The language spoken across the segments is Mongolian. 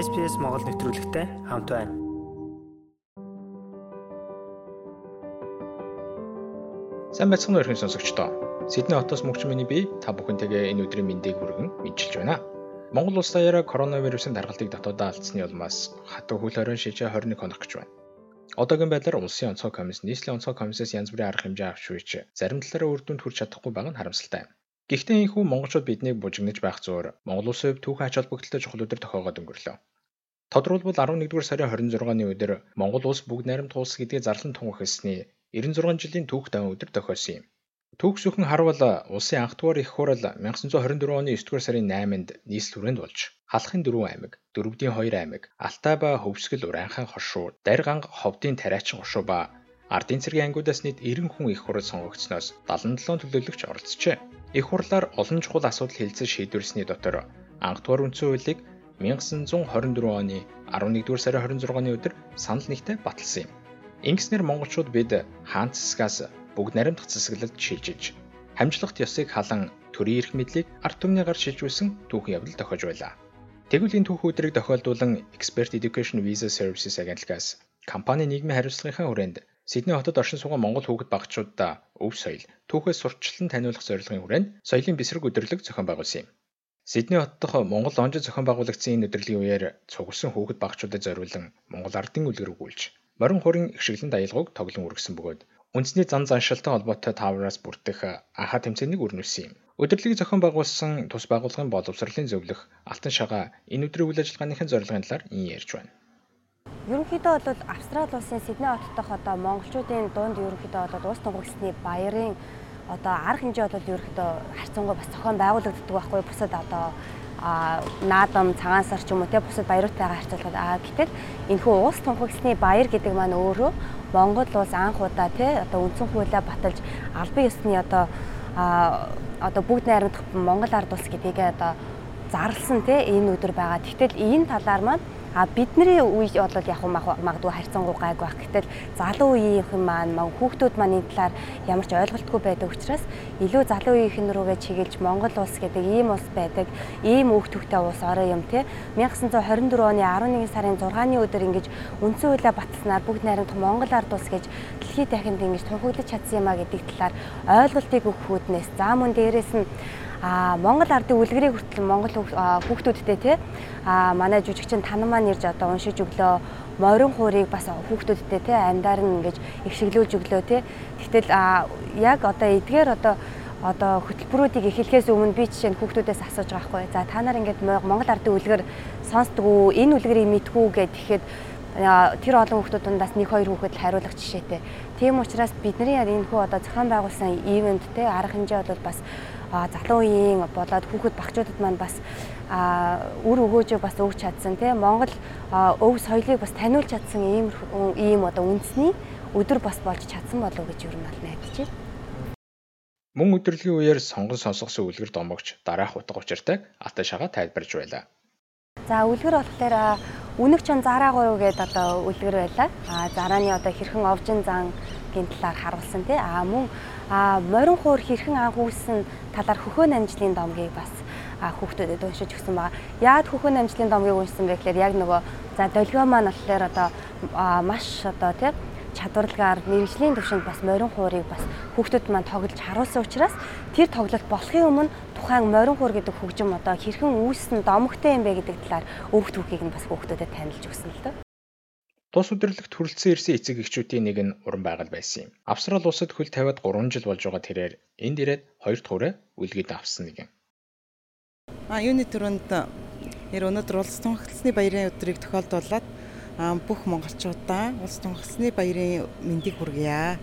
SPS Монгол нэвтрүүлэгтэй хамт байна. Сайн байцгаана уу эрхэм сонсогчдоо. Сидней хотоос мөгч миний бие та бүхэнтэйгээ энэ өдрийн мэндийг хүргэн мэдчилж байна. Монгол улс даяараа коронавирусын даргалтыг дотоодоо алдсны улмаас хатуу хөл хорин шижээ 21 хоног гэж байна. Одоогийн байдлаар улсын онцгой комисс, нийслэлийн онцгой комиссээс янз бүрийн арга хэмжээ авч үйч зарим талаараа үр дүнд хүрч чадахгүй байгаа нь харамсалтай. Гэхдээ энэхүү монголчууд биднийг бужигнаж байх зуур Монгол улсын хувьд түүхэн ач холбогдолтой чухал өдөр тохиогоод өнгөрлөө. Тодорхойлбол 11-р сарын 26-ны өдөр Монгол улс бүгд найрамд туулс гэдгийг зарлан тунхагласны 96 жилийн түүх тавин өдөр тохиосон юм. Түүх зөвхөн харуул улсын анх дугаар их хурал 1924 оны 9-р сарын 8-нд нийслэл хүрээнд болж Халахын 4 аймаг, Дөрөвдийн 2 аймаг, Алтай ба Хөвсгөл Уранхайн хоршуу, Дарганга Ховдын Тариачин хоршуу ба Ардын цэргийн ангиудаас нийт 90 хүн их хурал сонгогдсноос 77 төлөөлөгч оролцжээ. Их хурлаар олон чухал асуудал хэлцэж шийдвэрлсэний дотор анх дугаар үндсэн хуулийг 1924 оны 11-р сарын 26-ны өдөр санал нэгтээ баталсан юм. Ингэснээр монголчууд бид хаан цэсгаас бүгд наримдах цэсгэлэлд шилжиж хамжлагт ёсыг халан төрийн эрх мэдлийг ард түмний гар шилжүүлсэн түүхэн явдал тохиож байлаа. Тэгвэл энэ түүх өдрийг тохиолдуулан Expert Education Visa Services агентлагаас компани нийгмийн хариуцлагынхаа хүрээнд Сидней хотод оршин суугаа Монгол хүүхэд багчуудаа өв соёл, түүхээс сурчлан таниулах зорилгын хүрээнд соёлын бэсрэг өдөрлөг зохион байгуулсан юм. Сидней хот дахь Монгол онжид зохион байгуулагдсан энэ өдрлийн үеэр цугласан хүүхэд багчуудад зориулан Монгол ардын үлгэр өгүүлж, морин хурын ихшиглэн даялгавыг тоглон үргэсэн бөгөөд үндэсний зан заншилтай холбоотой таавраас бүрдэх аха тэмцээнийг өрнүүлсэн юм. Өдөрлөгийг зохион байгуулсан тус байгууллагын боловсролын зөвлөх Алтан шагаа энэ өдрийн үйл ажиллагааныхын зорилгын талаар ин ярьж байна. Ерөнхийдөө бол Австрали улсын Сидней хот дахь одоо монголчуудын дунд ерөнхийдөө бол улс тунхагласны баярын одоо арга хэмжээ бол ерөнхийдөө харьцангуй бас зохион байгуулагддаг байхгүй бусад одоо а наадам цагаан сар ч юм уу те бусад баяруудтайгаа харьцуулахад а гэтэл энэхүү улс тунхагласны баяр гэдэг маань өөрөө Монгол улс анх удаа те одоо үндсэн хуулиа баталж албан ёсны одоо а одоо бүгд найрамдах Монгол ард улс гэдгийг одоо зарлсан те энэ өдөр байгаа. Тэгтэл энэ талаар маань А бидний үе бол яг магадгүй харьцангуй гайг байх. Гэтэл залуу үеийнхэн маань хүүхдүүд маань энэ талаар ямар ч ойлголтгүй байдаг учраас илүү залуу үеийнхэн рүүгээ чиглэж Монгол улс гэдэг ийм улс байдаг. Ийм өөх төгтэй улс ороо юм те. 1924 оны 11 сарын 6-ны өдөр ингэж үндсэн хуулиа баталснаар бүгд найрамдах Монгол ард улс гэж дэлхийд дахинд ингэж тунхаглаж чадсан юм а гэдэг талаар ойлголтыг өгөхүүднээс за мөн дээрэс нь а Монгол ардын үлгэрийг хүртэл Монгол хүүхдүүдтэй те а манай жүжигчин тан маань ирж одоо уншиж өглөө морин хуурыг бас хүүхдүүдтэй те андаар нь ингэж ихшиглүүлж өглөө те тэгтэл яг одоо эдгээр одоо одоо хөтөлбөрүүдийг эхлэхээс өмнө би жишээ нь хүүхдүүдээс асууж байгаа хгүй. За та нар ингээд Монгол ардын үлгэр сонсдог уу? Энэ үлгэрийг мэдгүй гэд тэгэхэд тэр олон хүүхдүүд дундаас нэг хоёр хүүхэд хариулах жишээтэй. Тийм учраас бидний энэ хүү одоо зохион байгуулсан ивент те арга хэмжээ бол бас залуу үеийн болоод хүүхэд багчуудад маань бас үр өгөөжөө бас өгч чадсан тийм Монгол өв соёлыг бас таниулж чадсан ийм ийм одоо үндэсний өдөр бас болж чадсан болов гэж юу нь найдаж байна. Мөн өдөрлөгийн үеэр сонгон сонсгосон үлгэр домогч дараах утга учиртайг Алтай шагаа тайлбарж байлаа. За үлгэр болохоор үнэг чон зараа гурав гэдэг одоо үлгэр байлаа. А зарааны одоо хэрхэн овжин зан гин талаар харуулсан тий. А мөн а морин хуур хэрхэн анх үүссэн талаар хөхөө намжлын домгийг бас хүүхдүүдэд уншиж өгсөн байгаа. Яад хөхөө намжлын домгийг уншсан бэ гэхээр яг нөгөө за долгио маань болохоор одоо маш одоо тий чадварлагаар мэрэгжлийн төвшөнд бас морин хуурыг бас хүүхдүүд маань тоглож харуулсан учраас тэр тоглолт болохын өмнө тухайн морин хуур гэдэг хөгжим одоо хэрхэн үүссэн домогтой юм бэ гэдэг талаар өөх түүхийг нь бас хүүхдүүдэд танилж өгсөн л дөө. Тус өдөрлөгт хүрэлцэн ирсэн эцэг эхчүүдийн нэг нь уран байгаль байсан юм. Австрал улсад хөл тавиад 3 жил болж байгаа тэрээр энд ирээд хоёр дахь хүрээ үлгэд авсан нэг юм. А юуны төрөнд ер өнөөдөр улс тунхагласны баярын өдрийг тохиолдуулаад бүх монголчуудаа улс тунхагласны баярын мэндийг хүргье.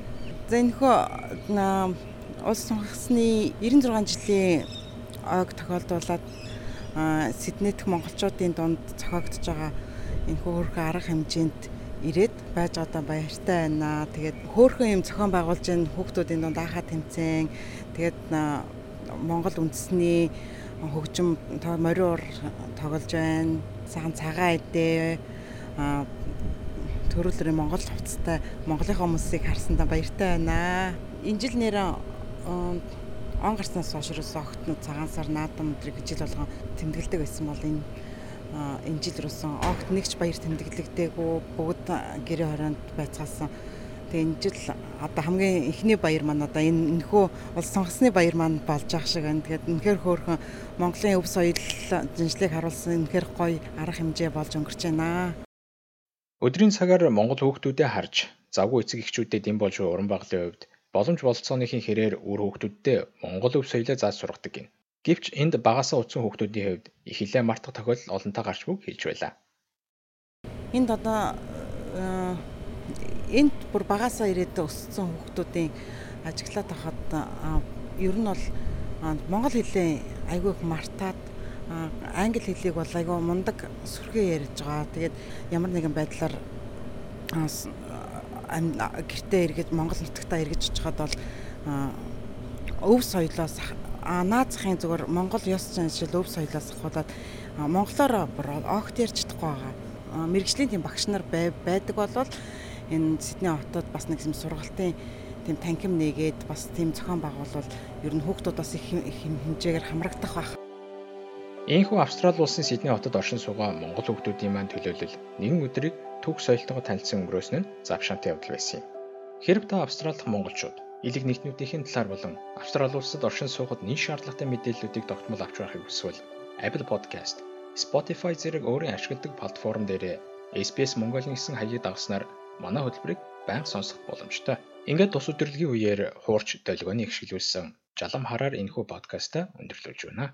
За энэхүү улс тунхагласны 96 жилийн ойг тохиолдуулаад Сиднейдх монголчуудын дунд зохиогдож байгаа энэхүү хөрхөн арга хэмжээнд ирээд байж одоо баяртай байна. Тэгээд хөөхөн юм зохион байгуулж энэ хүүхдүүдийн дунд аахаа тэмцээн тэгээд Монгол үндэсний хөгжим мориор тоглож байна. Цагаан цагаан эдээ төрүүлрийн Монгол хувцастай Монголын хүмүүсийг харсандаа баяртай байна. Энэ жил нэр он гарснаас хойш ерөөсөө огтнод цагаан сар наадам өдрийг жил болгон тэмдэглэдэг байсан бол энэ энэ жил руусан огт нэгч баяр тэмдэглэгдээгүй бүгд гэрээ хороонд байцгаасан. Тэгээ энэ жил одоо хамгийн ихний баяр маань одоо энэ энэхүү улс сонгосны баяр маань болж байгаа шиг байна. Тэгээд үнэхээр хөөрхөн Монголын өв соёл зинжлийг харуулсан үнэхээр гоё арга хэмжээ болж өнгөрч байна. Өдрийн цагаар Монгол хүүхдүүдэд харж завгүй эцэг эхчүүдэд эм болж уран баглын хувьд боломж бололцооныхын хэрээр үр хүүхдүүдтэй Монгол өв соёлоо зааж сургадаг гин. Гэвч энд багасаа утсан хүүхдүүдийн хувьд их хилээ мартах тохиолдол олонтаа гарч буг хэлж байлаа. Энд одоо энд бүр багасаа ирээд өссөн хүүхдүүдийн ажиглаад хахад ер нь бол монгол хэлээ айгүй их мартаад англи хэлийг бол айгүй мундаг сүрхээ ярьж байгаа. Тэгээд ямар нэгэн байдлаар гэртээ эргэж монгол нутагтаа эргэж очиход бол өв соёлоос наазахын зүгээр монгол ёс заншил өв соёлоос ахуулаад монголоор огт ярьж чадахгүй байгаа. Мэргэжлийн тийм багш нар байдаг болвол энэ Сидней хотод бас нэг юм сургалтын тийм танхим нээгээд бас тийм зохион байгуулвал ер нь хүүхдүүд бас их хэмжээгээр хамрагдах байх. Ийхүү Австрали улсын Сидней хотод оршин суугаа монгол хүүхдүүдийн маань төлөөлөл нэгэн өдрийг төг соёлтойгоо танилцсан өнгөрөөсөн нь завшаантай явдал байсан юм. Хэрв та Австрали дахь монголчууд элэг нэгтнүүдийн талаар болон Австрали улсад оршин суухад нийт шаардлагатай мэдээллүүдийг тогтмол авч байхыг хүсвэл Apple Podcast, Spotify зэрэг өөрийн ашигладаг платформ дээр SBS Mongolia гэсэн хаягийг дагснаар манай хөтөлбөрийг байнга сонсох боломжтой. Ингээд тус өдрөлгийн үеэр хуурч долгионы ихшгэлүүлсэн жалам хараар энэхүү подкаста өндөрлөж байна.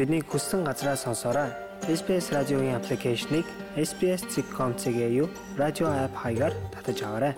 Бидний хүссэн газраа сонсоорой. SBS радиогийн аппликейшнийг SBS.com.cg радио апп хаягаар татаж аваарай.